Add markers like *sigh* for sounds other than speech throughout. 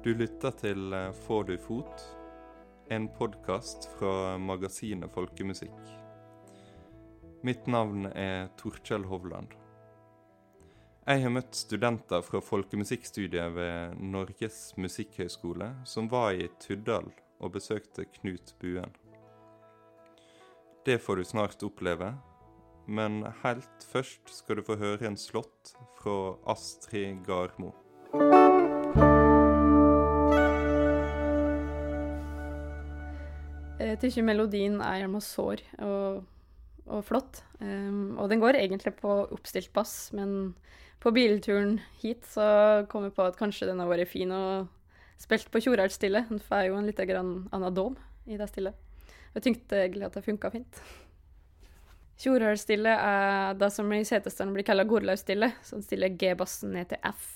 Du lytter til eh, Får du fot? En podkast fra magasinet Folkemusikk. Mitt navn er Torkjell Hovland. Jeg har møtt studenter fra folkemusikkstudiet ved Norges musikkhøgskole som var i Tuddal og besøkte Knut Buen. Det får du snart oppleve, men helt først skal du få høre en slått fra Astrid Garmo. Jeg tykker melodien er gjerne sår og, og flott. Um, og den går egentlig på oppstilt bass, men på bilturen hit så kom vi på at kanskje den har vært fin og spilt på Tjoraldsstille. Den får jo en litt annen dom i det stille. Jeg tenkte egentlig at det funka fint. Tjoraldsstille er det som i setesdalen blir kalla Gorlaugstille, som stiller G-bassen ned til F.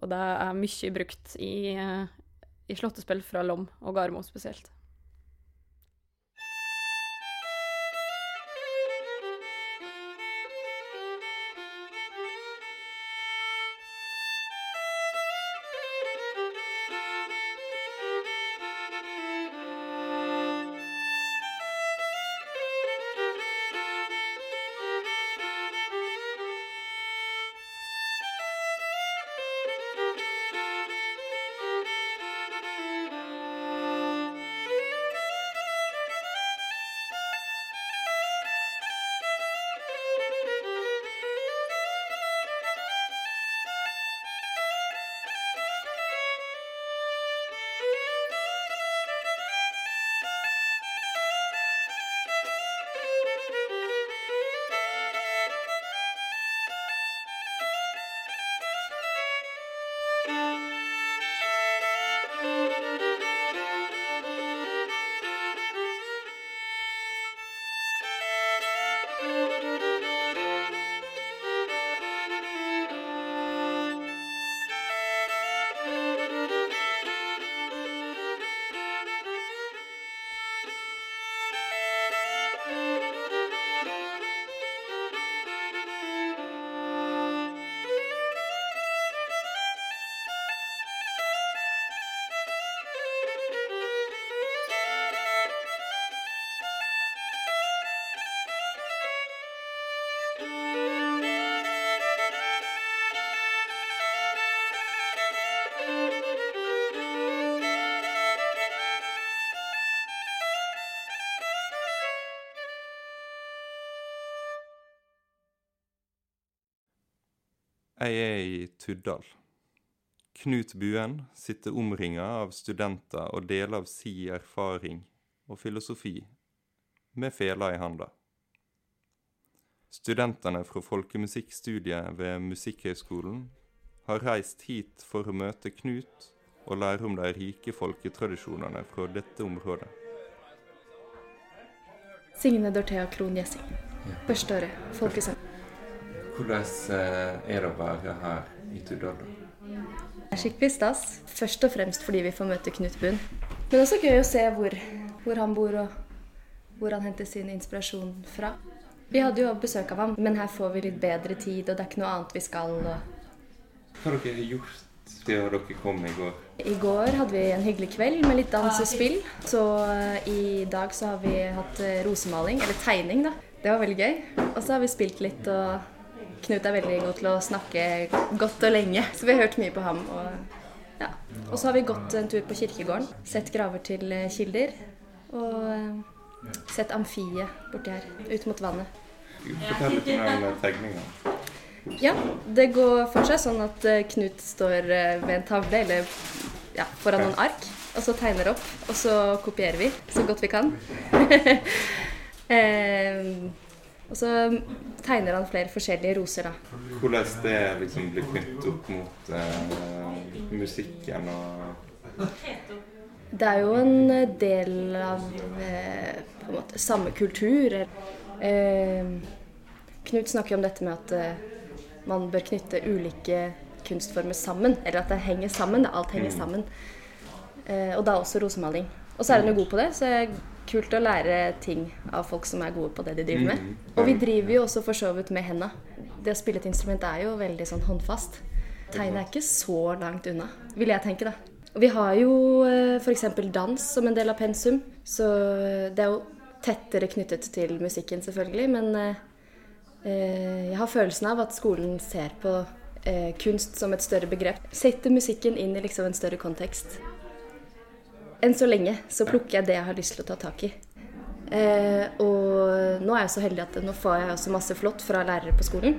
Og det er mye brukt i, i slåttespill fra Lom og Garmo spesielt. Jeg er i Tuddal. Knut Buen sitter omringa av studenter og deler av si erfaring og filosofi med fela i handa. Studentene fra folkemusikkstudiet ved Musikkhøgskolen har reist hit for å møte Knut og lære om de rike folketradisjonene fra dette området. Signe Dorthea Krohn Gjessing. Første året. Folkesang. Hvordan eh, er det å være her i Tuddal? Det er skikkelig stas. Først og fremst fordi vi får møte Knut Bunn. Men også gøy å se hvor, hvor, han bor og hvor han henter sin inspirasjon fra. Vi hadde jo besøk av ham, men her får vi litt bedre tid, og det er ikke noe annet vi skal. Hva har dere gjort siden dere kom i går? I går hadde vi en hyggelig kveld med litt dans og spill. Så uh, i dag så har vi hatt uh, rosemaling, eller tegning, da. Det var veldig gøy. Og så har vi spilt litt og Knut er veldig god til å snakke godt og lenge, så vi har hørt mye på ham. Og, ja. og så har vi gått en tur på kirkegården, sett graver til eh, kilder. Og uh, sett amfiet borti her, ut mot vannet. Fortell litt om den tegninga. Ja, det går for seg sånn at uh, Knut står ved en tavle, eller ja, foran noen ark, og så tegner opp. Og så kopierer vi så godt vi kan. *laughs* eh, og så tegner han flere forskjellige roser, da. Hvordan det liksom blir knyttet opp mot eh, musikken og Det er jo en del av eh, på en måte samme kultur. Eh, Knut snakker om dette med at eh, man bør knytte ulike kunstformer sammen. Eller at det henger sammen. Alt henger Mm. sammen. Eh, og da også rosemaling. Og så er han jo god på det, så er kult å lære ting av folk som er gode på det de driver med. Mhm. Og vi driver jo også for så vidt med henda. Det å spille et instrument er jo veldig sånn håndfast. Tegnet er ikke så langt unna, vil jeg tenke, da. Vi har jo f.eks. dans som en del av pensum, så det er jo tettere knyttet til musikken, selvfølgelig. Men jeg har følelsen av at skolen ser på kunst som et større begrep. Setter musikken inn i liksom en større kontekst. Enn så lenge så plukker jeg det jeg har lyst til å ta tak i. Eh, og nå er jeg så heldig at nå får jeg også masse flott fra lærere på skolen.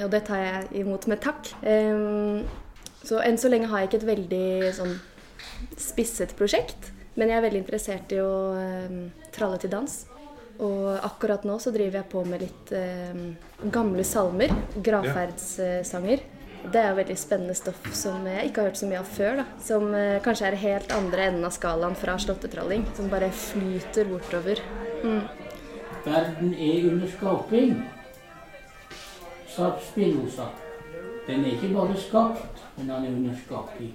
Og det tar jeg imot med takk. Eh, så enn så lenge har jeg ikke et veldig sånn spisset prosjekt. Men jeg er veldig interessert i å eh, tralle til dans. Og akkurat nå så driver jeg på med litt eh, gamle salmer. Gravferdssanger. Det er jo veldig spennende stoff som jeg ikke har hørt så mye av før. da. Som eh, kanskje er helt andre enden av skalaen fra slåttetralling. Som bare flyter bortover. Mm. Verden er under skaping, sa Spinoza. Den er ikke bare skapt, men den er under skaping.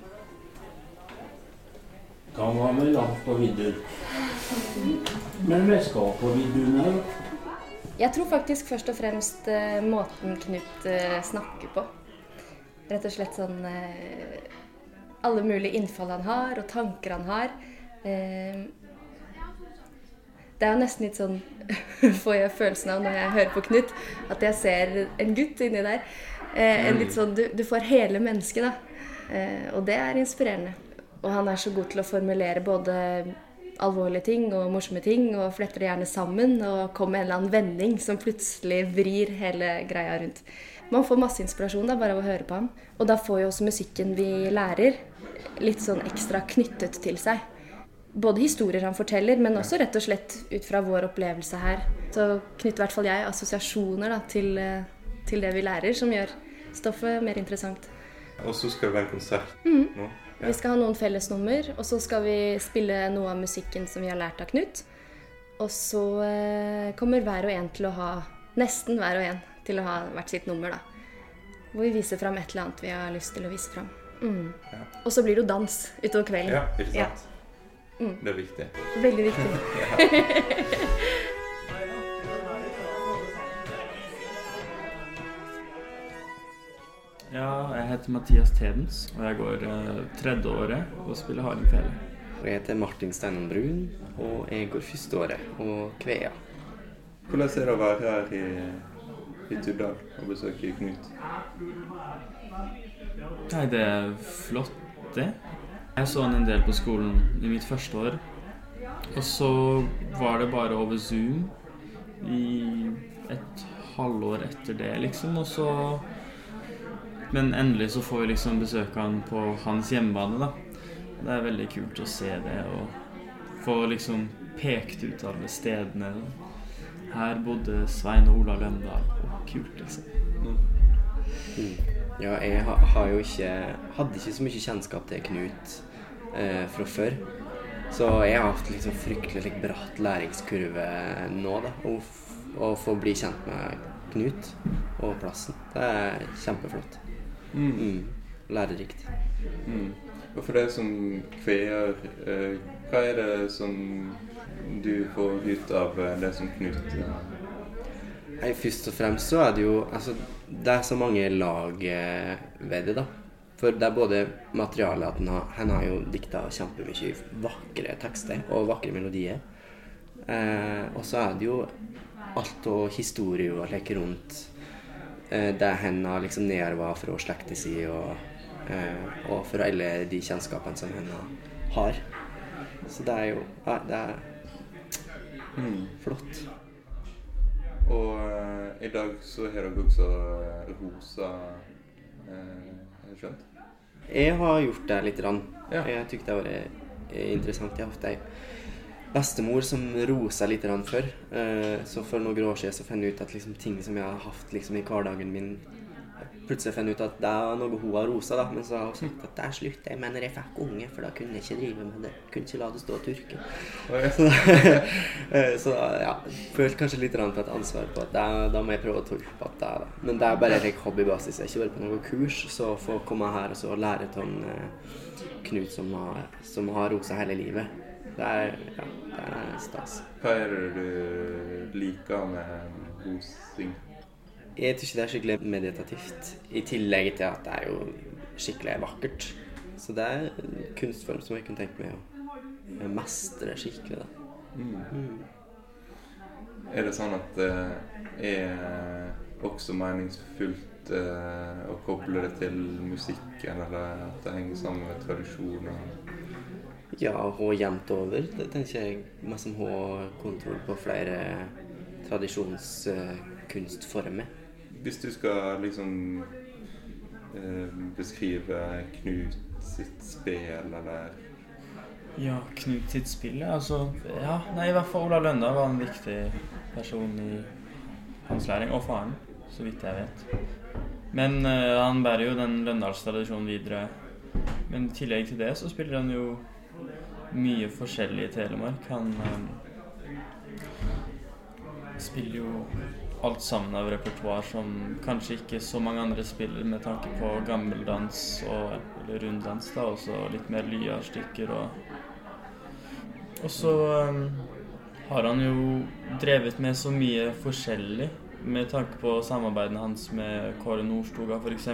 Da var vi langt på vidden. Men vi skal på vidden òg. Jeg tror faktisk først og fremst eh, måten Knut eh, snakker på. Rett og slett sånn eh, Alle mulige innfall han har, og tanker han har. Eh, det er jo nesten litt sånn *laughs* Får jeg følelsen av når jeg hører på Knut, at jeg ser en gutt inni der. Eh, en litt sånn, du, du får hele mennesket, da. Og det er inspirerende. Og han er så god til å formulere både alvorlige ting og morsomme ting, og fletter det gjerne sammen og kommer med en eller annen vending som plutselig vrir hele greia rundt. Man får masse inspirasjon da, bare av å høre på ham. Og da får jo også musikken vi lærer, litt sånn ekstra knyttet til seg. Både historier han forteller, men også rett og slett ut fra vår opplevelse her. Så knytter i hvert fall jeg assosiasjoner da, til, eh, til, det vi lærer, som gjør stoffet mer interessant. Og så skal det være konsert mm. nå? Ja. Vi skal ha noen fellesnummer, og så skal vi spille noe av musikken som vi har lært av Knut. Og så eh, kommer hver og en til å ha Nesten hver og en til å ha hvert sitt nummer, da. Hvor vi viser fram et eller annet vi har lyst til å vise fram. Mm. Ja. Og så blir det jo dans utover kvelden. Ja, ikke sant. Ja. Mm. Det er viktig. Veldig viktig. *laughs* ja, jeg heter Mathias Tedens, og jeg går eh, tredje året og spiller hardingfele. Jeg heter Martin Steinan Brun, og jeg går første året og Kvea. Hvordan er det å være her i i Tuddal og besøke Knut? Nei, det er flott, det. Jeg så han en del på skolen i mitt første år. Og så var det bare over Zoom i et halvår etter det, liksom. Og så Men endelig så får vi liksom besøke han på hans hjemmebane, da. Det er veldig kult å se det og få liksom pekt ut alle stedene. Her bodde Svein og Ola Løndal kult, liksom. Mm. Ja, jeg har jo ikke Hadde ikke så mye kjennskap til Knut eh, fra før. Så jeg har hatt liksom fryktelig like, bratt læringskurve nå, da. Å få bli kjent med Knut og plassen. Det er kjempeflott. Mm. Mm. Lærerikt. Mm. Og for deg som kveer, eh, hva er det som du får ut av eh, det som Knut eh, Nei, Først og fremst så er det jo Altså, det er så mange lag eh, ved det, da. For det er både materialet at han har, han har jo dikta kjempemye vakre tekster og vakre melodier. Eh, og så er det jo alt og historie og leke rundt eh, det han har liksom nedarva fra slekta si, og, eh, og for alle de kjennskapene som han har. Så det er jo Nei, det er mm. flott. Og uh, i dag så har dere også uh, rosa uh, skjønt? Jeg har gjort det litt. grann. Ja. Jeg syns det var interessant. Jeg har hatt ei bestemor som rosa litt før. før. Så for noen år siden så fant jeg ut at liksom, ting som jeg har hatt liksom, i hverdagen min plutselig funnet ut at det er noe hun har rosa, da. Men så har hun sagt at det er slutt jeg mener jeg fikk unge, for da kunne jeg ikke drive med det. Kunne ikke la det stå og tørke. *laughs* Så, så ja, følte kanskje litt på et ansvar på at da, da må jeg prøve å på at det da. Men det er bare like hobbybasis. Jeg har ikke vært på noe kurs, så få komme her og så lære av en uh, Knut som har, som har rosa hele livet. Det er, ja, det er stas. Hva er det du liker med rosing? Jeg syns det er skikkelig meditativt. I tillegg til at det er jo skikkelig vakkert. Så det er en kunstform som jeg kunne tenkt meg å mestre skikkelig. Mm. Mm. Er det sånn at det er også meningsfullt eh, å koble det til musikken, eller at det henger sammen med tradisjoner? Ja, ha jevnt over. Det tenker jeg meg som har kontroll på flere tradisjonskunstformer. Hvis du skal liksom eh, beskrive Knut sitt spill, eller Ja, Knut sitt spill. Altså, ja, nei, i hvert fall Olav Lønda var en viktig person i hans læring. Og faren, så vidt jeg vet. Men eh, han bærer jo den Løndalstradisjonen videre. Men i tillegg til det så spiller han jo mye forskjellig i Telemark. Han eh, spiller jo alt sammen av repertoar som kanskje ikke så mange andre spiller med tanke på gammeldans og eller runddans, da, og så litt mer Lya-stykker og Og så um, har han jo drevet med så mye forskjellig med tanke på samarbeidene hans med Kåre Nordstoga f.eks.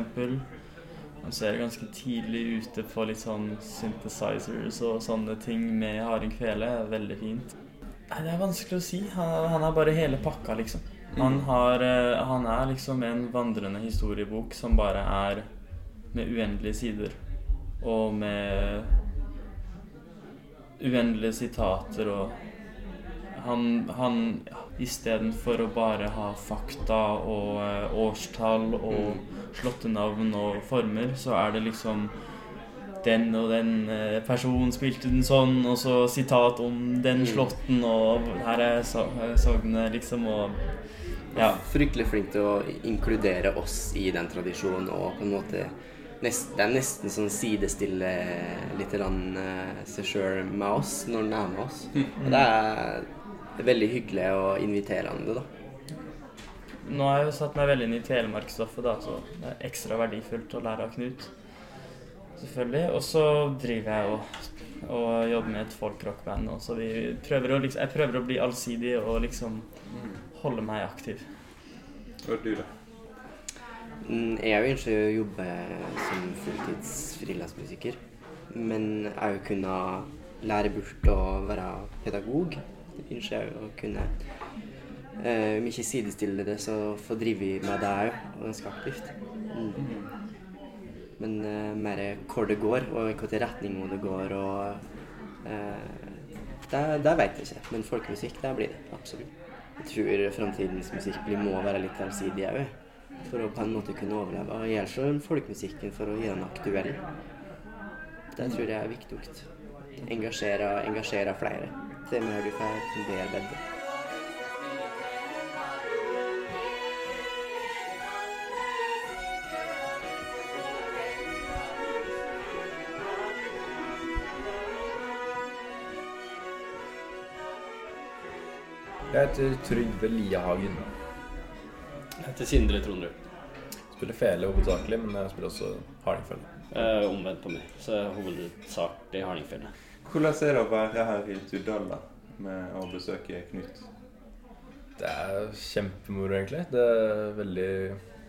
Han ser ganske tidlig ute på litt sånn synthesizers og sånne ting med Harding Kvele. Veldig fint. Nei, Det er vanskelig å si. Han, han har bare hele pakka, liksom. Han, har, eh, han er liksom en vandrende historiebok som bare er med uendelige sider. Og med uendelige sitater og Han, han istedenfor å bare ha fakta og eh, årstall og slåttenavn og former, så er det liksom den og den eh, personen spilte den sånn, og så sitat om den slåtten, og er her er sagnet, liksom, og ja. Fryktelig flink til å inkludere oss i den tradisjonen og på en måte nest, Det er nesten sånn sidestille litt rann, uh, seg sjøl med oss når den er med oss. Og det er veldig hyggelig og inviterende, da. Nå har jeg jo satt meg veldig inn i telemarksstoffet, da, så det er ekstra verdifullt å lære av Knut. Selvfølgelig. Og så driver jeg og, og jobber med et folkrockband så vi prøver å liksom, jeg prøver å bli allsidig og liksom holde meg aktiv. Hva Og du, da? Mm, Jeg ønsker å jobbe som fulltids frilansmusiker. Men jeg kunne lære bort å være pedagog. Det ønsker jeg å kunne. Eh, Om ikke sidestille det, så få drive med det òg, og ganske aktivt. Mm. Men uh, mer hvor det går, og i hvilken retning det går, og uh, det, det vet jeg ikke. Men folkemusikk, det blir det. Absolutt. Jeg tror framtidens musikk blir- må være litt allsidig òg for å på en måte kunne overleve. Og gjøre så folkemusikken for å gjøre den aktuell. Det tror jeg er viktig. Engasjere, engasjere flere. Det er mer du får bearbeide. Jeg heter Trygve Liahagen. Jeg heter Sindre Trondrud. Spiller fele hovedsakelig, men jeg spiller også hardingfele. Eh, omvendt på meg, så jeg er hovedsakelig hardingfele. Hvordan er det å være her i Tuddal da, med å besøke Knut? Det er kjempemoro, egentlig. Det er veldig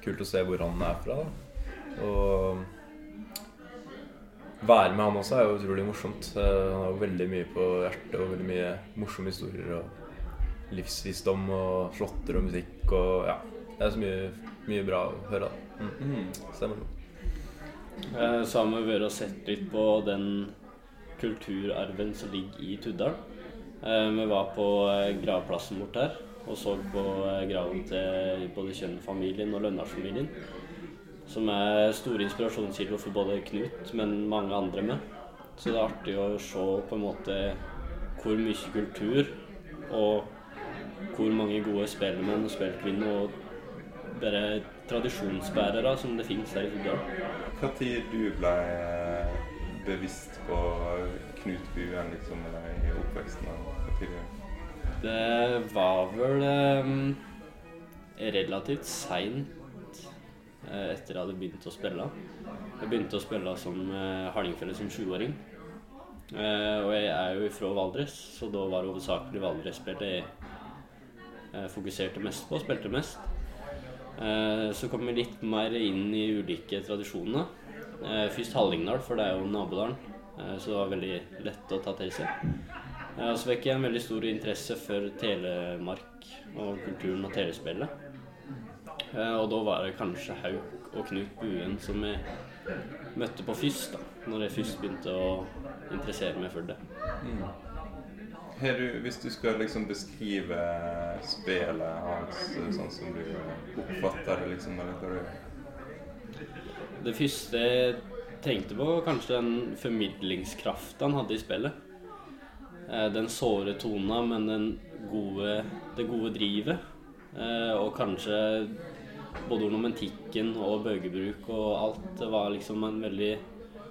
kult å se hvor han er fra. Da. Og være med han også er jo utrolig morsomt. Eh, Han har jo veldig mye på hjertet og veldig mye morsomme historier og livsvisdom og slåtter og musikk og ja. Det er så mye, mye bra å høre, da. Mm. Så det er. Eh, så har vi vært og sett litt på den kulturarven som ligger i Tuddal. Eh, vi var på eh, gravplassen bort her og så på eh, graven til både Kjønn-familien og Lønnars-familien. Som er store inspirasjonskilder for både Knut, men mange andre med. Så det er artig å se på en måte hvor mye kultur og hvor mange gode spellemenn og spillkvinner og bare tradisjonsbærere som det finnes her i. Hva tid du ble eh, bevisst på Knut Buen liksom, i oppveksten? Det var vel um, relativt seint eh, etter jeg hadde begynt å spille. Jeg begynte å spille som uh, hardingfele som sjuåring. Uh, og jeg er jo ifra Valdres, så da var det hovedsakelig Valdres-spillet jeg eh, fokuserte mest på spilte mest. Eh, så kom vi litt mer inn i ulike tradisjoner. Eh, først Hallingdal, for det er jo nabodalen. Eh, så det var veldig lett å ta til seg. Eh, og så fikk jeg en veldig stor interesse for Telemark og kulturen og telespillet. Eh, og da var det kanskje Hauk og Knut Buen som jeg møtte på først, da. Når jeg først begynte å interessere meg for det. Mm. Du, hvis du skal liksom beskrive spillet hans sånn som du oppfatter det, liksom, eller hva du Det første jeg tenkte på, var kanskje den formidlingskrafta han hadde i spillet. Eh, Den såre tona, men den gode, det gode drivet. Eh, Og kanskje både ornamentikken og bøgebruk og alt. Det var liksom en veldig,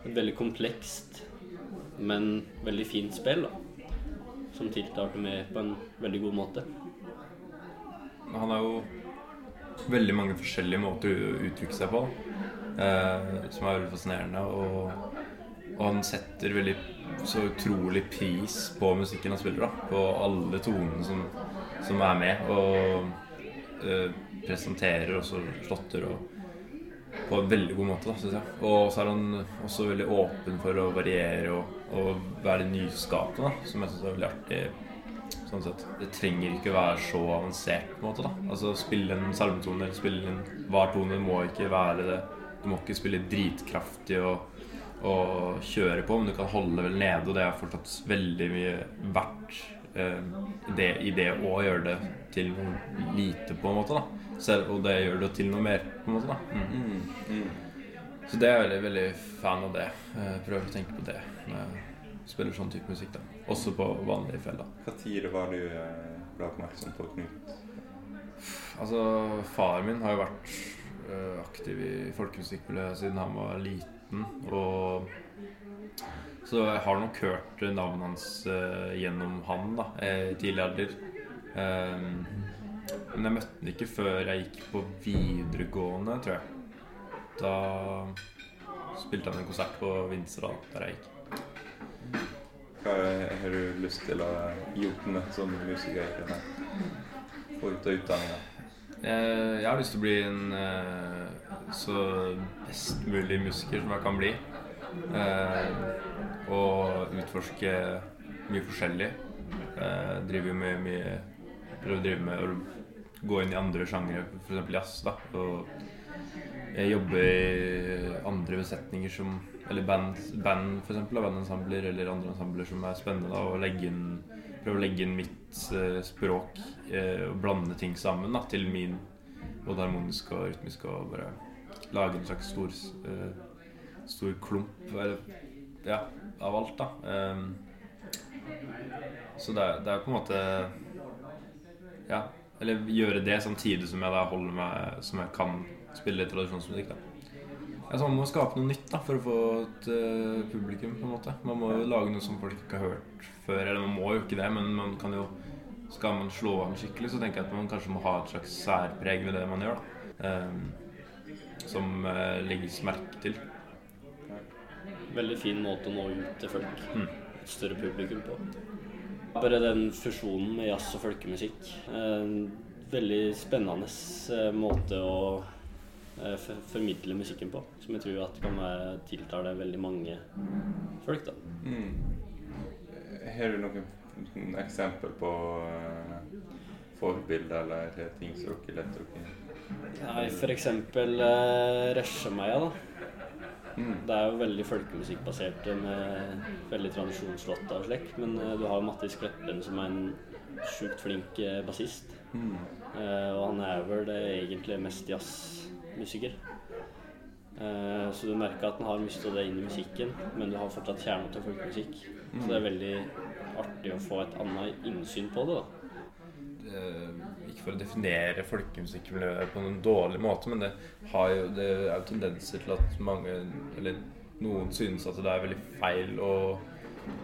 et veldig komplekst, men veldig fint spill. da som tiltalte meg på en veldig god måte. Han har jo veldig mange forskjellige måter å uttrykke seg på, eh, som er veldig fascinerende. Og, og, han setter veldig så utrolig pris på musikken han spiller, da. På alle tonene som, som er med. Og eh, presenterer også slåtter og på en veldig god måte, syns jeg. Og så er han også veldig åpen for å variere og, og være nyskapende, som jeg syns er veldig artig. Sånn sett. Det trenger ikke være så avansert. på en måte da Altså Spille en salmetone eller spille en var tone må ikke være det. Du må ikke spille dritkraftig og, og kjøre på, men du kan holde vel nede, og det er fortsatt veldig mye verdt det, i det å gjøre det til noe lite, på en måte. da Selv, Og det gjør det til noe mer, på en måte. da mm. Mm, mm. Så det er jeg veldig, veldig fan av det. Eh, Prøver å tenke på det når jeg spiller sånn type musikk. da Også på vanlige feller. Hva tid var du eh, ble oppmerksom på Knut? Altså, faren min har jo vært eh, aktiv i folkemusikkmiljøet siden han var liten. Og så jeg har nok hørt navnet hans uh, gjennom han da, eh, i tidlig alder. Eh, men jeg møtte han ikke før jeg gikk på videregående, tror jeg. Da spilte han en konsert på Vinstra, der jeg gikk. Hva har du lyst til å gjøre med som musiker? Få ut av utdanninga? Eh, Jeg har lyst til å bli en eh, så best mulig musiker som jeg kan bli. Og utforske mye forskjellig. Eh, driver med mye Prøver å drive med å gå inn i andre sjangere, f.eks. jazz. da Og jeg jobber i andre besetninger som Eller band, band eksempel, bandensembler eller andre ensembler som er spennende. da Og legge inn, prøve å legge inn mitt eh, språk eh, og blande ting sammen da til min både harmonisk og rytmisk. og bare lage en slags stor eh, stor klump eller, ja, av alt, da. Ehm, så det er, det er på en måte Ja. Eller gjøre det samtidig som jeg da holder meg Som jeg kan spille tradisjonsmusikk. da Altså, Man må skape noe nytt da for å få et uh, publikum. på en måte Man må jo lage noe som folk ikke har hørt før. Eller man må jo ikke det, men man kan jo skal man slå an skikkelig, så tenker jeg at man kanskje må ha et slags særpreg ved det man gjør. da Um, Som uh, legges merke til. Veldig fin måte å nå ut til folk. Mm. Et større publikum på. Bare den fusjonen med jazz og folkemusikk. En veldig spennende eh, måte å eh, formidle musikken på. Som jeg tror at kan være tiltale veldig mange folk. da. Mm. Har du noen eksempel på uh, forbilder eller ting som dere lett dere Nei, eksempel uh, Resjemeia, da. Mm. Det er jo veldig folkemusikkbasert med veldig tradisjonslåtter og slik. Men eh, du har jo Mattis Kleppen som er en sjukt flink eh, bassist. Mm. Eh, og han er vel eh, egentlig mest jazzmusiker. Eh, så du merker at han har mye av det inn i musikken, men du har fortsatt kjernen til folkemusikk. Så det er veldig artig å få et annet innsyn på det. da. Det for å definere folkemusikkmiljøet på noen dårlig måte, men det, jo, det er jo tendenser til at mange, eller noen synes at det er veldig feil og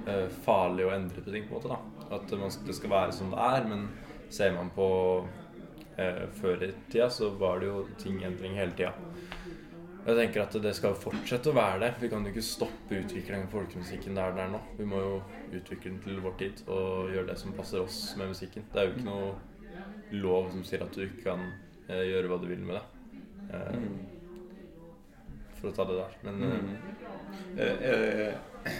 uh, farlig å endre på ting. på en måte da. At man, det skal være som det er, men ser man på uh, før i tida, så var det jo ting endring hele tida. Jeg tenker at det skal fortsette å være det. Vi kan jo ikke stoppe utviklingen av folkemusikken der den er nå. Vi må jo utvikle den til vår tid og gjøre det som passer oss med musikken. Det er jo ikke noe lov som sier at du ikke kan eh, gjøre hva du vil med det. Eh, Mm. For å ta det der. Men eh, Mm. Er, det,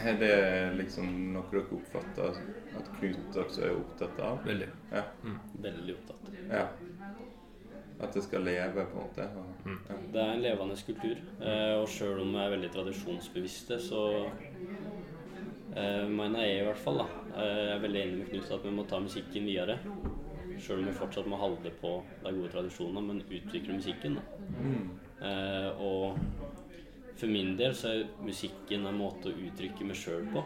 er det liksom noe dere oppfatter at Knut også er opptatt av? veldig. Ja. Veldig opptatt. ja. At det skal leve, på en måte? Og, Mm. ja. Det er en levende kultur, eh, og sjøl om vi er veldig tradisjonsbevisste, så eh, mener jeg i hvert fall da, eh, jeg er veldig enig med Knut at vi må ta musikken videre. Sjøl om vi fortsatt må holde på de gode tradisjonene, men utvikle musikken. Mm. Eh, og for min del så er musikken en måte å uttrykke meg sjøl på.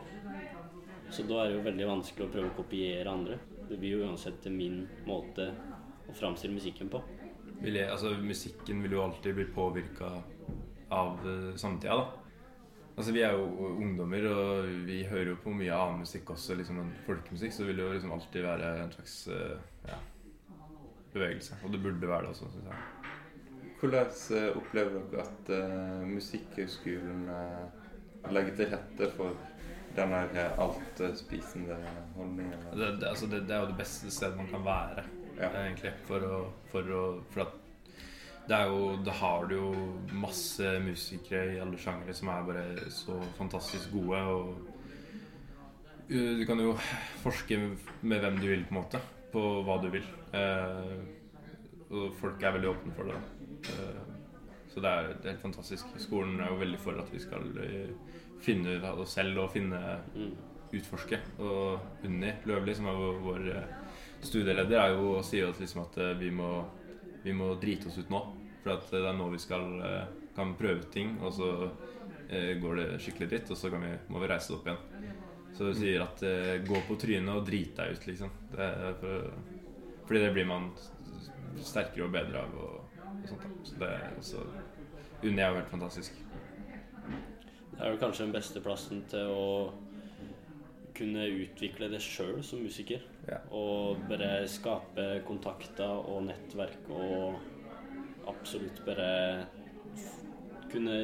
Så da er det jo veldig vanskelig å prøve å kopiere andre. Det blir jo uansett min måte å framstille musikken på. Vil jeg, altså, musikken vil jo alltid bli påvirka av uh, samtida, da. Altså, vi er jo ungdommer, og vi hører jo på mye annen musikk også, liksom folkemusikk, så det vil jo liksom alltid være en slags eh, ja, bevegelse. Og det burde være det også, syns jeg. Hvordan eh, opplever dere at uh, Musikkhøgskolen uh, legger til rette for denne her altspisende holdningen? Det, det, altså, det, det er jo det beste stedet man kan være, Ja. egentlig. For å, for å For at det er jo Da har du jo masse musikere i alle sjangere som er bare så fantastisk gode. Og du kan jo forske med hvem du vil, på en måte. På hva du vil. Eh, og folk er veldig åpne for det. da. Eh, så det er, det helt fantastisk. Skolen er jo veldig for at vi skal eh, finne ut av oss selv og finne Mm. utforske. Og Unni Løvli, som er vår, vår studieleder, er jo og sier liksom at vi, må, vi må drite oss ut nå. For det er nå vi skal, kan prøve ting, og så går det skikkelig dritt, og så kan vi, må vi reise opp igjen. Så du sier at uh, gå på trynet og drit deg ut, liksom. Det er for, fordi det blir man sterkere og bedre av. Og, og sånt, da. Så det er også Unni er jo helt fantastisk. Det er vel kanskje den beste plassen til å kunne utvikle det sjøl som musiker. Ja. Og bare skape kontakter og nettverk og absolutt bare kunne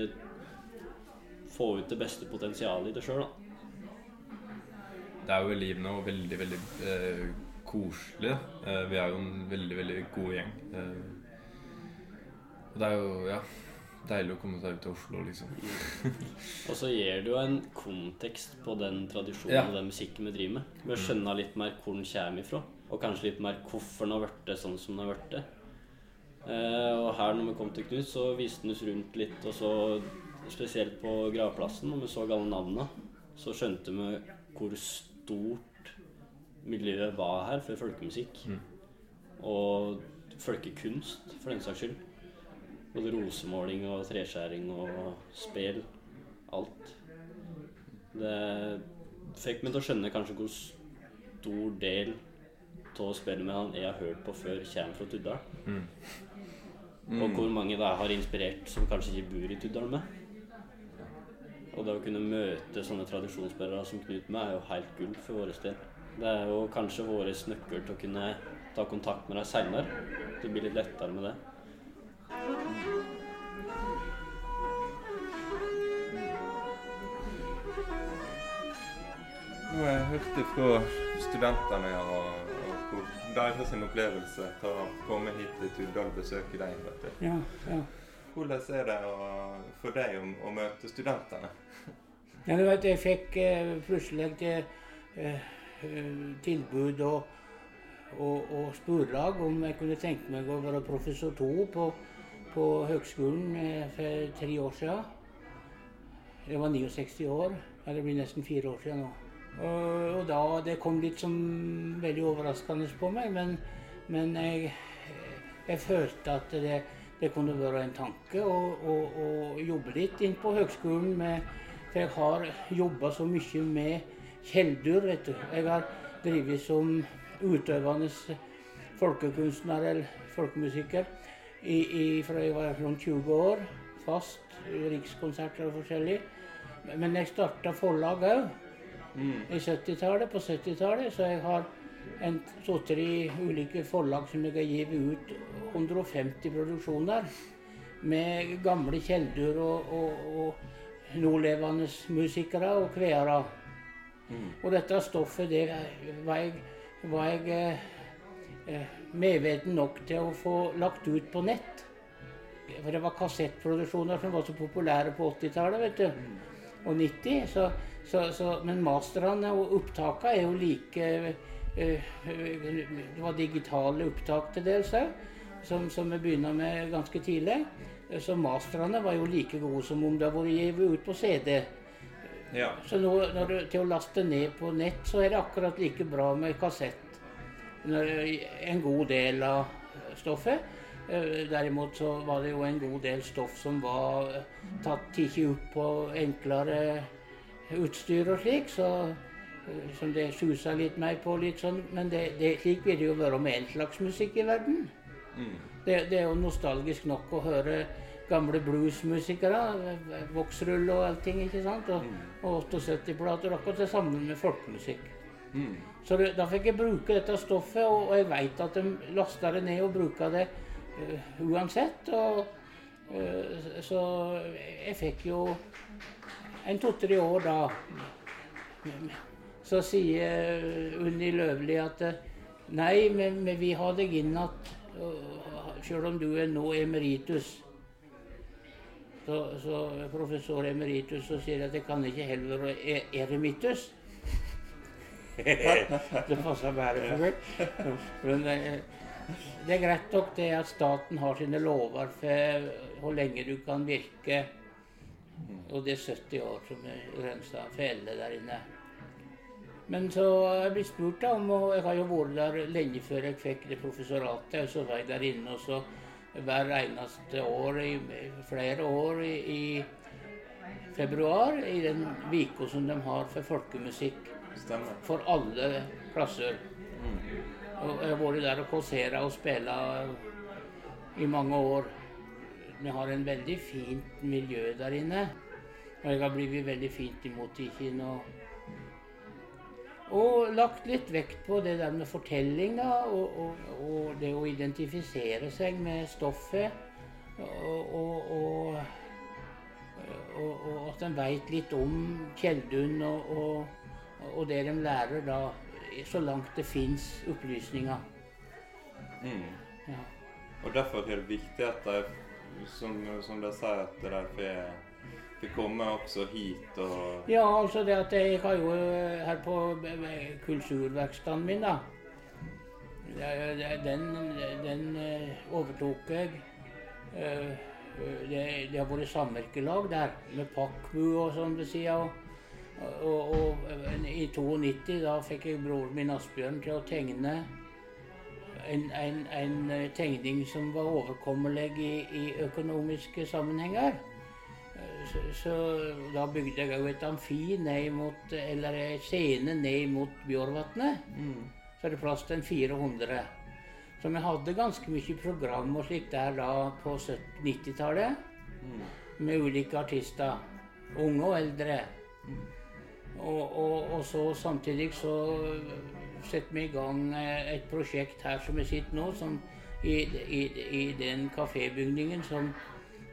få ut det beste potensialet i det sjøl, da. Det er jo givende og veldig, veldig eh, koselig. Eh, vi er jo en veldig, veldig god gjeng. Eh, og det er jo ja, deilig å komme seg ut til Oslo, liksom. *laughs* Og så gir det jo en kontekst på den tradisjonen Ja. og den musikken vi driver med. Vi skjønne litt mer hvor den kommer ifra, og kanskje litt mer hvorfor den har blitt sånn som den har blitt. Eh, og her når vi kom til Knut, så viste han oss rundt litt, og så spesielt på gravplassen, når vi så alle navnene, så skjønte vi hvor stort miljø var her for folkemusikk. Mm. Og folkekunst, for den saks skyld. Både rosemåling og treskjæring og spel. Alt. Det fikk meg til å skjønne kanskje hvor stor del av spillet med han jeg har hørt på før, kommer fra Tuddal. Mm. Og hvor mange det har inspirert som kanskje ikke bor i Tuddal med. Og det å kunne møte sånne tradisjonsbærere som Knut med, er jo helt gull for vår del. Det er jo kanskje vår nøkkel til å kunne ta kontakt med dem seinere. Det blir litt lettere med det. Nå har jeg hørt fra studentene og, og hvor deres sin opplevelse til å komme hit til Tuddal og besøke deg. Ja, ja. Hvordan er det for deg å, å møte studentene? Ja, du vet, jeg fikk eh, plutselig eh, eh, tilbud og, og, og spurlag om jeg kunne tenke meg å være professor to på, på høgskolen eh, for tre år siden. Jeg var 69 år. Ja, det blir nesten fire år siden nå. Og, og da, Det kom litt som veldig overraskende på meg, men, men jeg, jeg følte at det, det kunne være en tanke å, å, å jobbe litt inn på høgskolen med For jeg har jobba så mye med kjeldur, vet du. Jeg har drevet som utøvende folkekunstner eller folkemusiker i, i, fra jeg var rundt 20 år. Fast. Rikskonserter og forskjellig. Men jeg starta forlag òg i 70-tallet, på 70-tallet. Så jeg har en to-tre ulike forlag som jeg har gitt ut 150 produksjoner. Med gamle kjeldur og, og, og nålevende musikere og kveere. Og dette stoffet det var jeg, var jeg eh, eh, medveten nok til å få lagt ut på nett. For det var kassettproduksjoner som var så populære på 80-tallet, vet du. Og 90. Så, så, så, men masterne og opptakene er jo like Det var digitale opptak til dels òg, som, som vi begynner med ganske tidlig. Så masterne var jo like gode som om det hadde vært gitt ut på CD. Ja. Så nå, når du, til å laste ned på nett, så er det akkurat like bra med kassett. En god del av stoffet. Eh, Derimot så var det jo en god del stoff som var eh, tatt tatt opp på enklere utstyr og slik, så eh, som det susa litt mer på litt sånn. Men det, det, slik vil det jo være med all slags musikk i verden. Det, det er jo nostalgisk nok å høre gamle bluesmusikere. Voksrull og allting, ikke sant. Og, og 78-plater. Akkurat det samme med folkemusikk. Så det, da fikk jeg bruke dette stoffet, og, og jeg veit at de lasta det ned og bruka det uh, uansett. Og, uh, så jeg fikk jo en to-tre år da. Så sier Unni Løvli at nei, men, men vi har deg inn igjen sjøl om du er nå emeritus. Så, så professor emeritus så sier at jeg kan ikke heller være e- eremitus. *laughs* det passer bedre for meg. Men det, det er greit nok det at staten har sine lover for hvor lenge du kan virke. Og det er 70 år som er grensa for alle der inne. Men så jeg blitt spurt da om, og jeg har jo vært der lenge før jeg fikk det professoratet. og Så var jeg der inne også hver eneste år i flere år i, i februar i den uka som de har for folkemusikk. Stemmer. For alle klasser. Og jeg har vært der og kåsera og spilla i mange år. Vi har en veldig fint miljø der inne. Og jeg har blitt veldig fint imot i Kina. Og lagt litt vekt på det der med fortellinga og, og, og det å identifisere seg med stoffet. Og, og, at en veit litt om Kjeldun og, det de lærer da, så langt det fins opplysninger. Mm. Ja. Og derfor er det viktig at de, som, som de sier, at de får får komme også hit og Ja, altså det at jeg har jo eh, her på eh, kulturverkstedet min, da Den, den eh, overtok jeg. Det, det har vært samvirkelag der, med pakkbu og sånn ved sida. Og, og, og, i 92 da fikk jeg broren min Asbjørn til å tegne en, en, en tegning som var overkommelig i, i økonomiske sammenhenger. Så, så, da bygde jeg òg et amfi ned mot, eller en scene ned mot Bjørvatnet. mm. Så er det plass til en 400. Så vi hadde ganske mye program og slikt der da på 90-tallet. Mm. Med ulike artister. Unge og eldre. Og, og, og, så samtidig så setter vi i gang eh, et prosjekt her som vi sitter nå, som i, i, i den kafébygningen som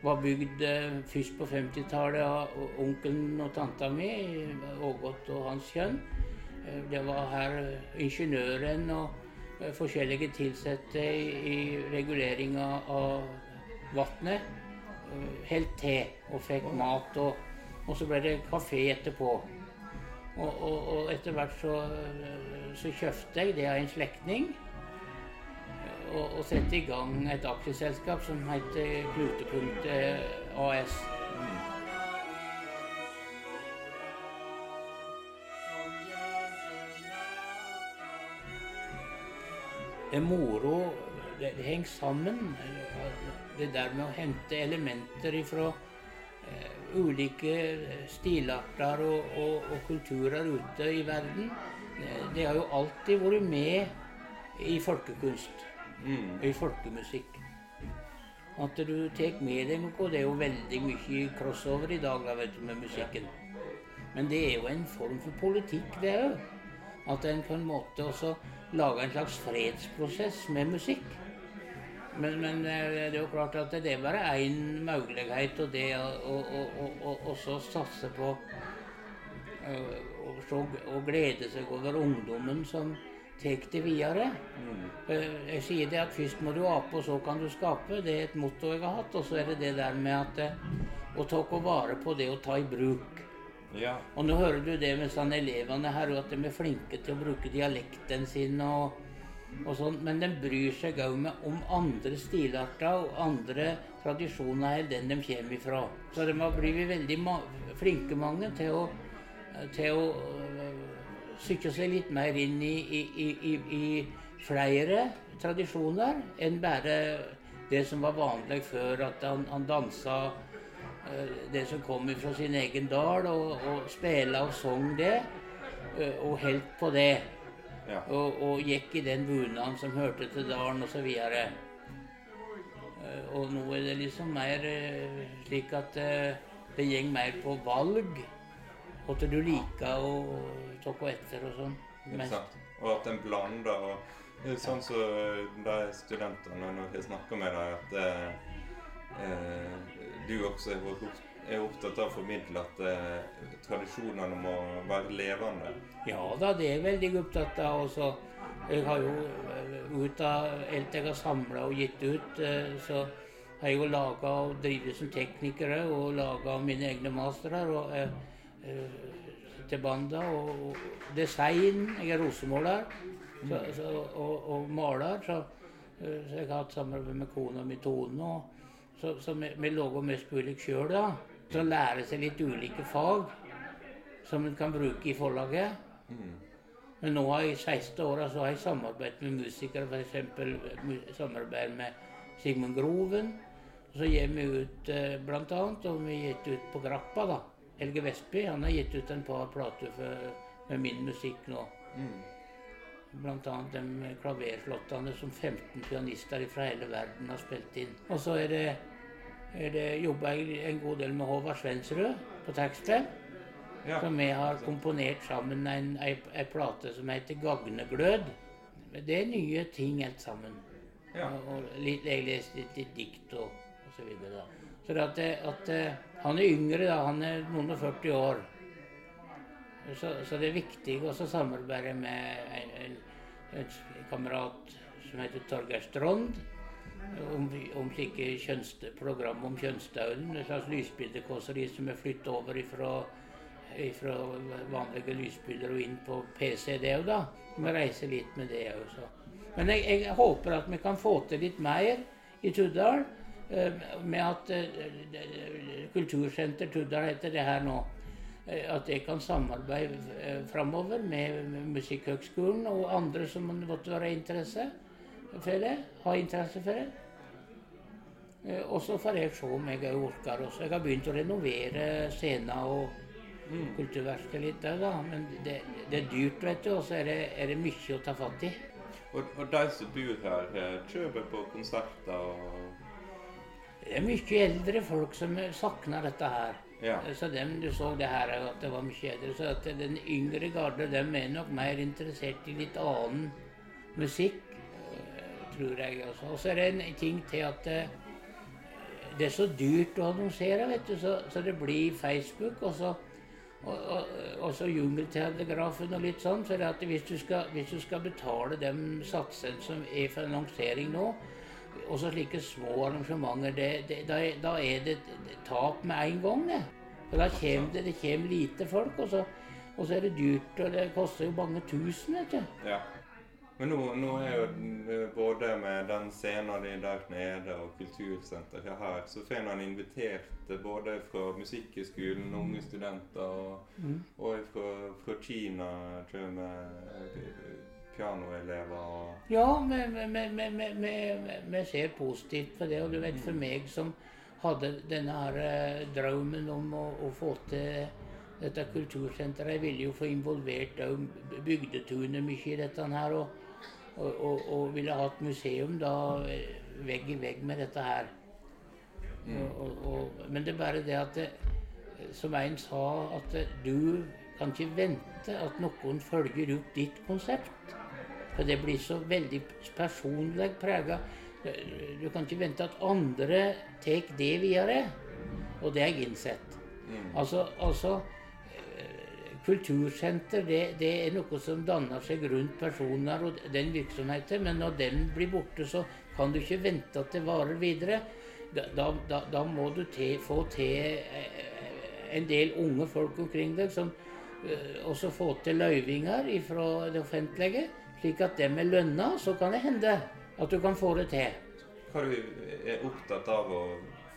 var bygd eh, først på 50-tallet av onkelen og tanta mi, Ågot og hans kjønn. Eh, det var her ingeniøren og eh, forskjellige ansatte i reguleringa av vannet helt te og fikk mat. Og, og, så ble det kafé etterpå. Og, og, og etter hvert så, så kjøpte jeg det av en slektning og sette i gang et aksjeselskap som heter Knutepunkt AS. Det er moro det, det henger sammen, det der med å hente elementer fra uh, ulike stilarter og, og, og, kulturer ute i verden. Det har jo alltid vært med i folkekunst Mm. i folkemusikk. At du tar med deg noe. Det er jo veldig mye crossover i dag da, vet du, med musikken. Men det er jo en form for politikk, det òg. At en på en måte også lager en slags fredsprosess med musikk. Men, men det er jo klart at det er bare én mulighet, og det å satse på å glede seg over ungdommen som tar det videre. Mm. Eh, Jeg sier det at først må du ape, og så kan du skape. Det er et motto jeg har hatt. Og så er det det der med at eh, å ta vare på det å ta i bruk. Ja. Og nå hører du det med sånn elevene her, og at de er flinke til å bruke dialekten sin og, og sånn, men de bryr seg òg om andre stilarter og andre tradisjoner enn den de kommer ifra. Så de har blitt veldig ma flinke, mange, til å, til å øh, seg litt mer inn i, i, i, i, flere tradisjoner enn bare det som var vanlig før, at han, han dansa eh, det som kom fra sin egen dal, og, og spela og sang det, eh, og holdt på det. Ja. Og, og gikk i den bunaden som hørte til dalen, osv. Og nå er det liksom mer eh, slik at eh, det går mer på valg. Hva du liker å ta på etter og sånn. Og at en blander og Sånn som de studentene, når jeg snakker med dem, at eh, eh, du også er opptatt av å formidle at eh, tradisjonene må være levende. Ja da, det er jeg veldig opptatt av. Også. Jeg har jo eh, ut av alt jeg har samla og gitt ut, eh, så har jeg jo laga og drevet som teknikere og laga mine egne mastere og, til banda. Og, og design. Jeg er rosemåler så, så, og, og maler. Så, eh, så jeg har hatt samarbeid med kona mi Tone. Så, så vi, vi lager mest mulig sjøl, da. Så lære seg litt ulike fag som en kan bruke i forlaget. Men nå har jeg, de 16 åra så har jeg samarbeidet med musikere, f.eks. samarbeid med Sigmund Groven. Så gir vi ut bl.a. blant annet, og vi har gitt ut på Grappa, da. Helge Vestby han har gitt ut en par plater med min musikk nå. Blant annet de klaverslottene som 15 pianister fra hele verden har spilt inn. Og så er det, er det jobba jeg en god del med Håvard Svensrud på tekstet. Ja. Som vi har komponert sammen en, ei, ei plate som heter 'Gagneglød'. Det er nye ting alt sammen. Ja. Og, og litt, jeg leste litt, dikt og, og så videre. Da. Så det at, at han er yngre, da. Han er noen og 40 år. Så, så det er viktig også å samarbeide med en, en, en kamerat som heter Torgeir Strond, Om, om slike kjønns- program om kjønnsdauden. Et slags lysbildekåseri som er flyttet over ifra, ifra vanlige lysbilder og inn på PC, det òg, da. Vi reiser litt med det òg, så. Men jeg, jeg håper at vi kan få til litt mer i Tuddal. Eh, Med at eh, Kultursenter Tuddal heter det her nå. eh, At jeg kan samarbeide framover med Musikkhøgskolen og andre som måtte være interesse for det. Ha interesse for det. Og så får jeg se om jeg orker også. Jeg har begynt å renovere scenen og kulturverket litt òg, da. Men det, det er dyrt, vet du. Og så er det, er det mye å ta fatt i. Og, og de som bor her, kjøper på konserter og Det er mye eldre folk som savner dette her. Ja. Så dem, Du så det her at det var mye eldre. Så at den yngre garde dem er nok mer interessert i litt annen musikk, øh, tror jeg. også. Og så er det en ting til at øh, det er så dyrt å annonsere, vet du. Så, så det blir Facebook, og så og, og, og så Jungeltelegrafen og litt sånn. Så det at hvis du skal, hvis du skal betale de satsene som er for annonsering nå, og så slike små arrangementer, det, det, da, da er det tap med en gang. det. For da kommer det, det kommer lite folk, og så, og så er det dyrt, og det koster jo mange tusen. vet du. Ja. Men nå, nå er jo både med den scenen din der nede og kultursenteret her, så får en invitert eh, både fra Musikkhøgskolen, unge studenter, og, og fra, fra Kina kommer pianoelever og Ja, vi, ser positivt på det. Og du vet, for meg som hadde denne her eh, drømmen om å, å få til dette kultursenteret Jeg ville jo få involvert òg bygdetunet mye i dette her. Og, og, og, og ville ha et museum da eh, vegg i vegg med dette her. Og, men det er bare det at det, Som en sa, at du kan ikke vente at noen følger opp ditt konsept. For det blir så veldig personlig prega. Du kan ikke vente at andre tar det videre. Og det er jeg innsett. Altså, altså eh, kultursenter det, det, er noe som danner seg rundt personer og den virksomheten. Men når den blir borte, så kan du ikke vente at det varer videre. Da, da, da må du te, få til eh, en del unge folk omkring deg som også få til løyvinger fra det offentlige, slik at dem er lønna, så kan det hende at du kan få det til. Hva er du opptatt av å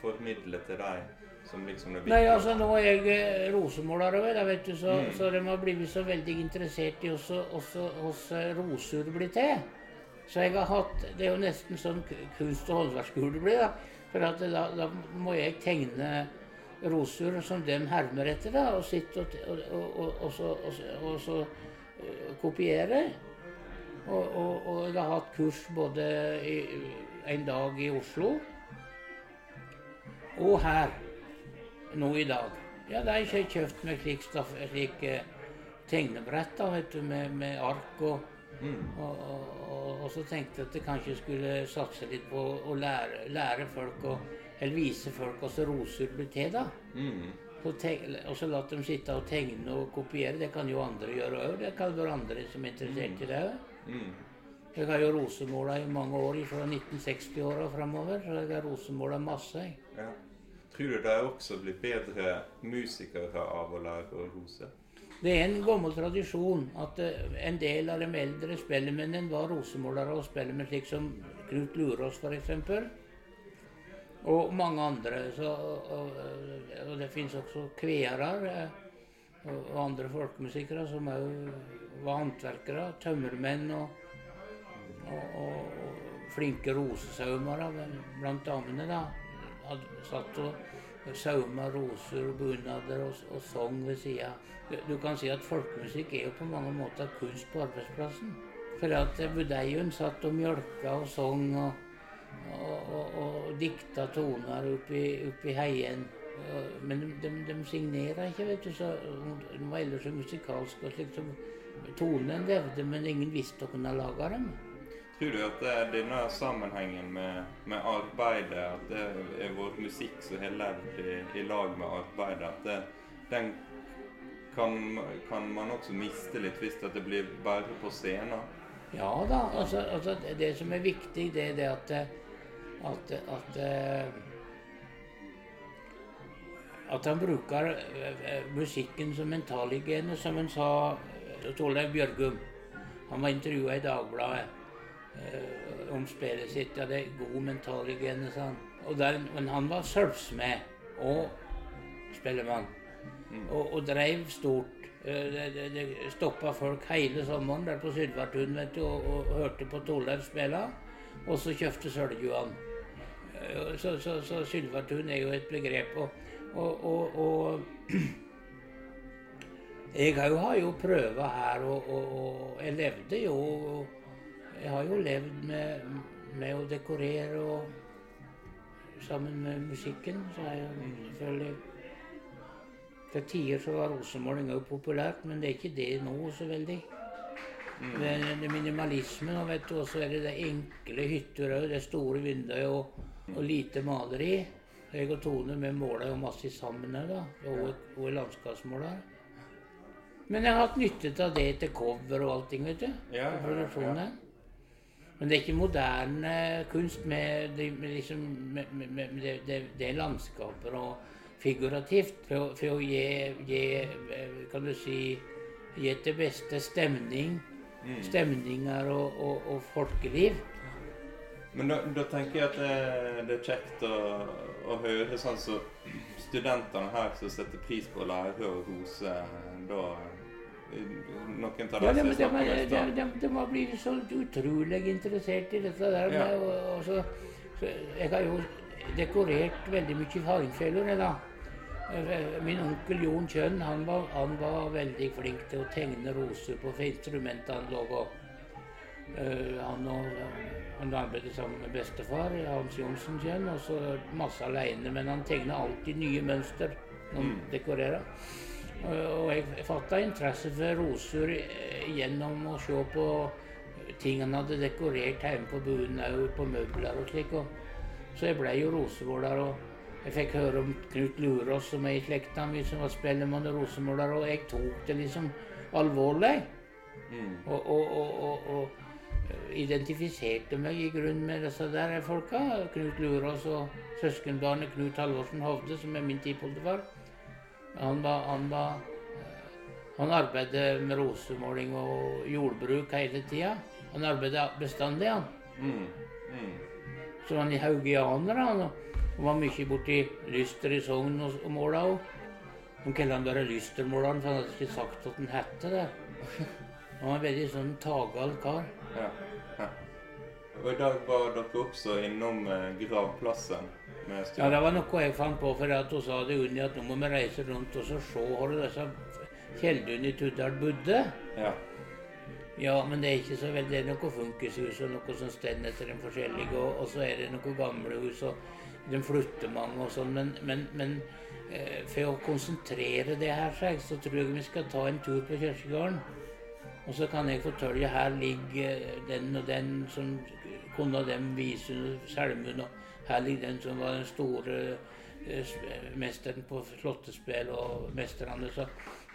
formidle til deg som liksom er? Nei, altså Nå er jeg eh, rosemåler òg, så, mm. så de har blitt så veldig interessert i også, også hos eh, blir til. Så jeg har hatt Det er jo nesten sånn kunst- og håndverksskole blir, da. For at da, da, må jeg tegne rosur som de hermer etter, da, og sitte og, og, og, så, og så uh, kopiere. Og, jeg har hatt kurs både i, en dag i Oslo og her nå i dag. Ja, da har kjøpt meg slik, slik uh, tegnebrett da, vet du, med, med ark og, mm. og, og, og, så tenkte jeg at jeg kanskje skulle satse litt på å lære, lære folk å eller vise folk også roser blir til. da. Mm. Og så la dem sitte og tegne og kopiere. Det kan jo andre gjøre òg. Det kan være andre som er interessert i det òg. Mm. Jeg har jo rosemåla i mange år, fra 1960-åra framover. Så jeg har rosemåla masse. Ja. Tror du de også blir bedre musikere av å lære å rose? Det er en gammel tradisjon at eh, en del av de eldre spellemennene var rosemålere og spellemenn, slik som Knut Lurås f.eks. Og mange andre. Så, og, og, det fins også kveere eh, og andre folkemusikere som òg var håndverkere. Tømmermenn og, og, flinke rosesaumere blant damene. da, Hadde satt og sauma roser og bunader og, og sang ved sida. Du, du, kan si at folkemusikk er jo på mange måter kunst på arbeidsplassen. For at budeien satt og mjølka og sang og, og, og, og dikta toner oppi, oppi heien. Men de, de, de signerer ikke, vet du. Så de var ellers så musikalske og slik som tonen levde, men ingen visste å kunne lage dem. Tror du at det er denne sammenhengen med, med, arbeidet, at det er vår musikk som har levd i, i, lag med arbeidet, at det, den kan, kan, man også miste litt hvis det blir bare på scenen? Ja da. Altså, altså det som er viktig, det er det at, at, at, at han bruker eh, musikken som mentalhygiene, som han sa Torleif Bjørgum. Han var intervjua i Dagbladet eh, om spillet sitt. Ja, det er god mentalhygiene, sa han. Der, men han var sølvsmed og spellemann. Mm. Og, og dreiv stort. Eh, det, det, det stoppa folk hele sommeren der på Sydvartun og, og, hørte på Torleif spille. Og så kjøpte Sølvjuan. Eh, så, så, så Sylvatun er jo et begrep. Og, og, og jeg har jo prøva her, og, og, jeg levde jo Jeg har jo levd med, med å dekorere og sammen med musikken. Så er jeg selvfølgelig Til tider så var rosemåling òg populært, men det er ikke det nå så veldig. Mm. Det minimalismen, og vet du, så er det det enkle hytter òg. Det store vinduet og, og lite maleri. Jeg og Tone vi måler jo masse sammen her, da. Og hun er landskapsmåler. Men jeg har hatt nytte av det til cover og allting, vet du. Ja, ja, ja. Men det er ikke moderne kunst med, med, liksom, med, med det, det, det, landskaper og figurativt. For, for å gi, gi, kan du si, gi til beste stemning. Mm. Stemninger og, og, og, folkeliv. Men da, da, tenker jeg at det, det er kjekt å, å høre sånn som så studentene her som setter pris på å lære å rose da noen tar det ja, de, de, de, de, de har blitt så utrolig interessert i dette der. Ja. Med, og, og så, så, jeg har jo dekorert veldig mye hardingfeller. Da. Min onkel Jon Kjønn han var, han var, veldig flink til å tegne roser på instrumentet han lå Uh, han, han arbeidet sammen med bestefar, Hans Johnsen Kjønn, og så masse aleine. Men han tegna alltid nye mønster når han mm. dekorerer. Og jeg fatta interesse for roser eh, gjennom å se på ting han hadde dekorert hjemme på buen, på møbler og slik. Så jeg blei jo rosemåler. Og, Jeg fikk høre om Knut Lurås, som er i slekta mi, som var spellemann og rosemåler, og jeg tok det liksom alvorlig. Mm. Og, og, og, og identifiserte meg i grunnen med disse der folka. Knut Lurås og søskenbarnet Knut Halvorsen Hovde, som er min tippoldefar. Han var, han var han arbeidet med rosemåling og jordbruk hele tida. Han arbeidet bestandig, han. Mm. Mm. Så han er haugianer, han. Og var mye borti Lyster i Sogn og, og måla òg. De kalte han bare Lystermåleren, for han hadde ikke sagt at han het det. Han var en veldig sånn tagal kar. Ja. ja. Og i dag var dere også innom eh, gravplassen Ja, det var noe jeg fant på, for at hun sa det Unni at nå må vi reise rundt og så se hvor disse kjeldene i Tuddal bodde. Ja. Ja, men det er ikke så veldig. Det er noe funkishus og noe som står etter den forskjellige, og, og så er det noen gamle hus, og de flytter mange og sånn. Men, men, men eh, for å konsentrere det her, seg, så tror jeg vi skal ta en tur på kirkegården. Og så kan jeg fortelle her ligger den og den som kunne dem vise salmen, og her ligger den som var den store eh, mesteren på slåttespill og mesterne. Så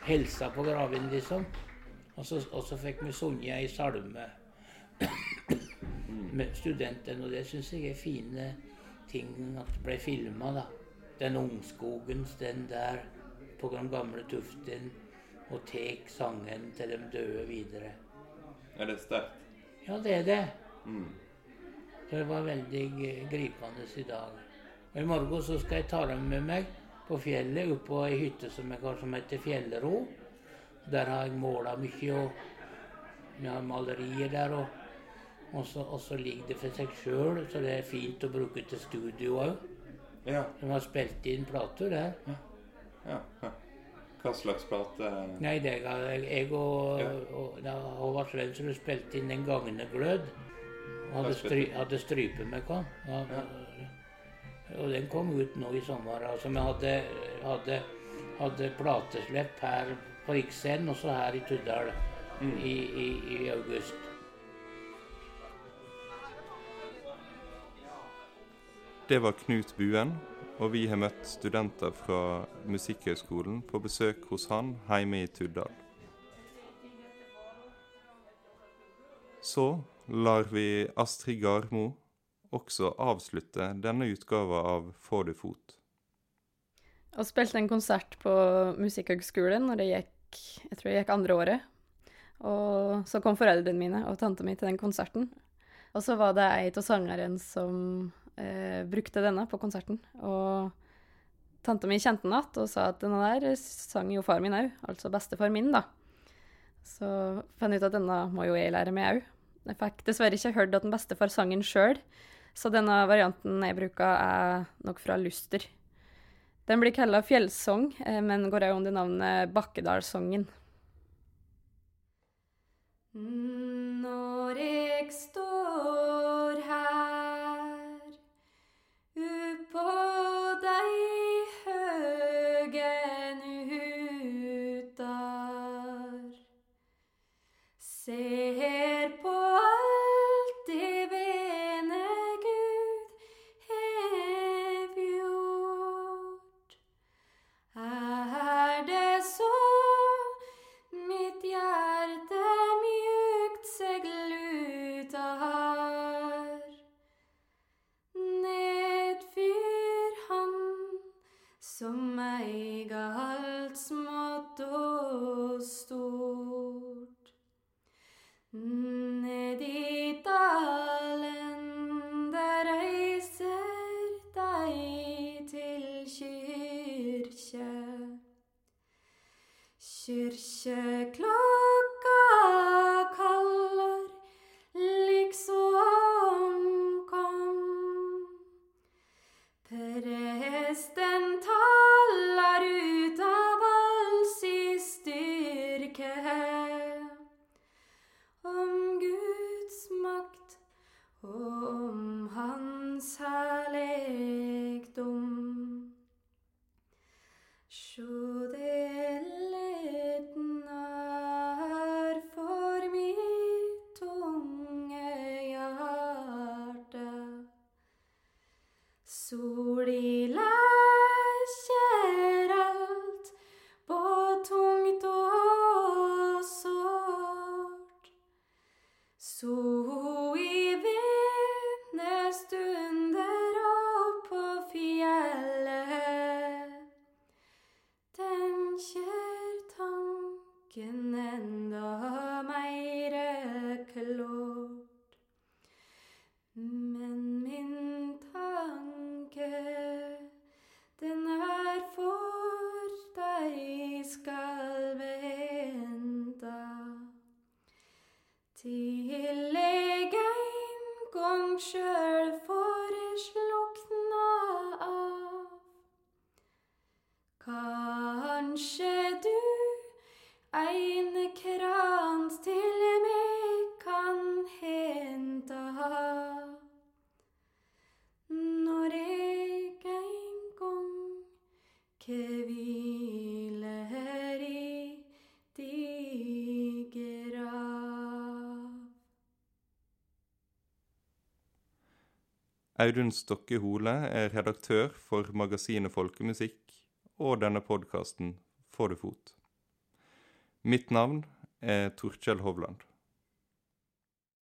helsa på graven, liksom. Og så, og så fikk vi sunget ei salme med studentene, og det syns jeg er fine ting at det ble filma, da. Den ungskogens, den der på den gamle tuften, og tek sangen til de døde videre. Er det sterkt? Ja, det er det. Mm. Det var veldig eh, gripende i dag. Og I morgen så skal jeg ta dem med meg på fjellet, opp på ei hytte som jeg har som heter Fjellro. Der har jeg måla mye, og jeg har malerier der. Og, og, så, og så ligger det for seg sjøl, så det er fint å bruke til studio òg. Ja. De har spilt inn plater der. ja. ja. Hva slags plate? Nei, det ga jeg, jeg og, Ja. og da Håvard Svensrud spilte inn Den gangende glød. Hadde, stry, hadde strype med hva. Ja, Og den kom ut nå i sommer. Altså, vi hadde, hadde, hadde plateslipp her på Riksscenen, og så her i Tuddal i, i, i august. Det var Knut Buen, og vi har møtt studenter fra Musikkhøgskolen på besøk hos han hjemme i Tuddal. Så lar vi Astrid Garmo også avslutte denne utgava av Får du fot. Og spilte en konsert på Musikkhøgskolen når jeg gikk jeg tror jeg gikk andre året. Og så kom foreldrene mine og tanta mi til den konserten. Og så var det ei av sangeren som eh, brukte denne på konserten. Og tanta mi kjente den igjen og sa at denne der sang jo far min òg, altså bestefar min, da. Så fant jeg ut at denne må jo jeg lære meg òg. Jeg fikk dessverre ikke hørt at den bestefar sang den sjøl, så denne varianten jeg bruker, er nok fra Luster. Den blir kalla fjellsong, eh, men går òg under navnet Bakkedalssongen. Når jeg står uppå dei høgen Suri la Audun Stokke Hole er redaktør for magasinet Folkemusikk og denne podkasten Får du fot. Mitt navn er Torkjell Hovland.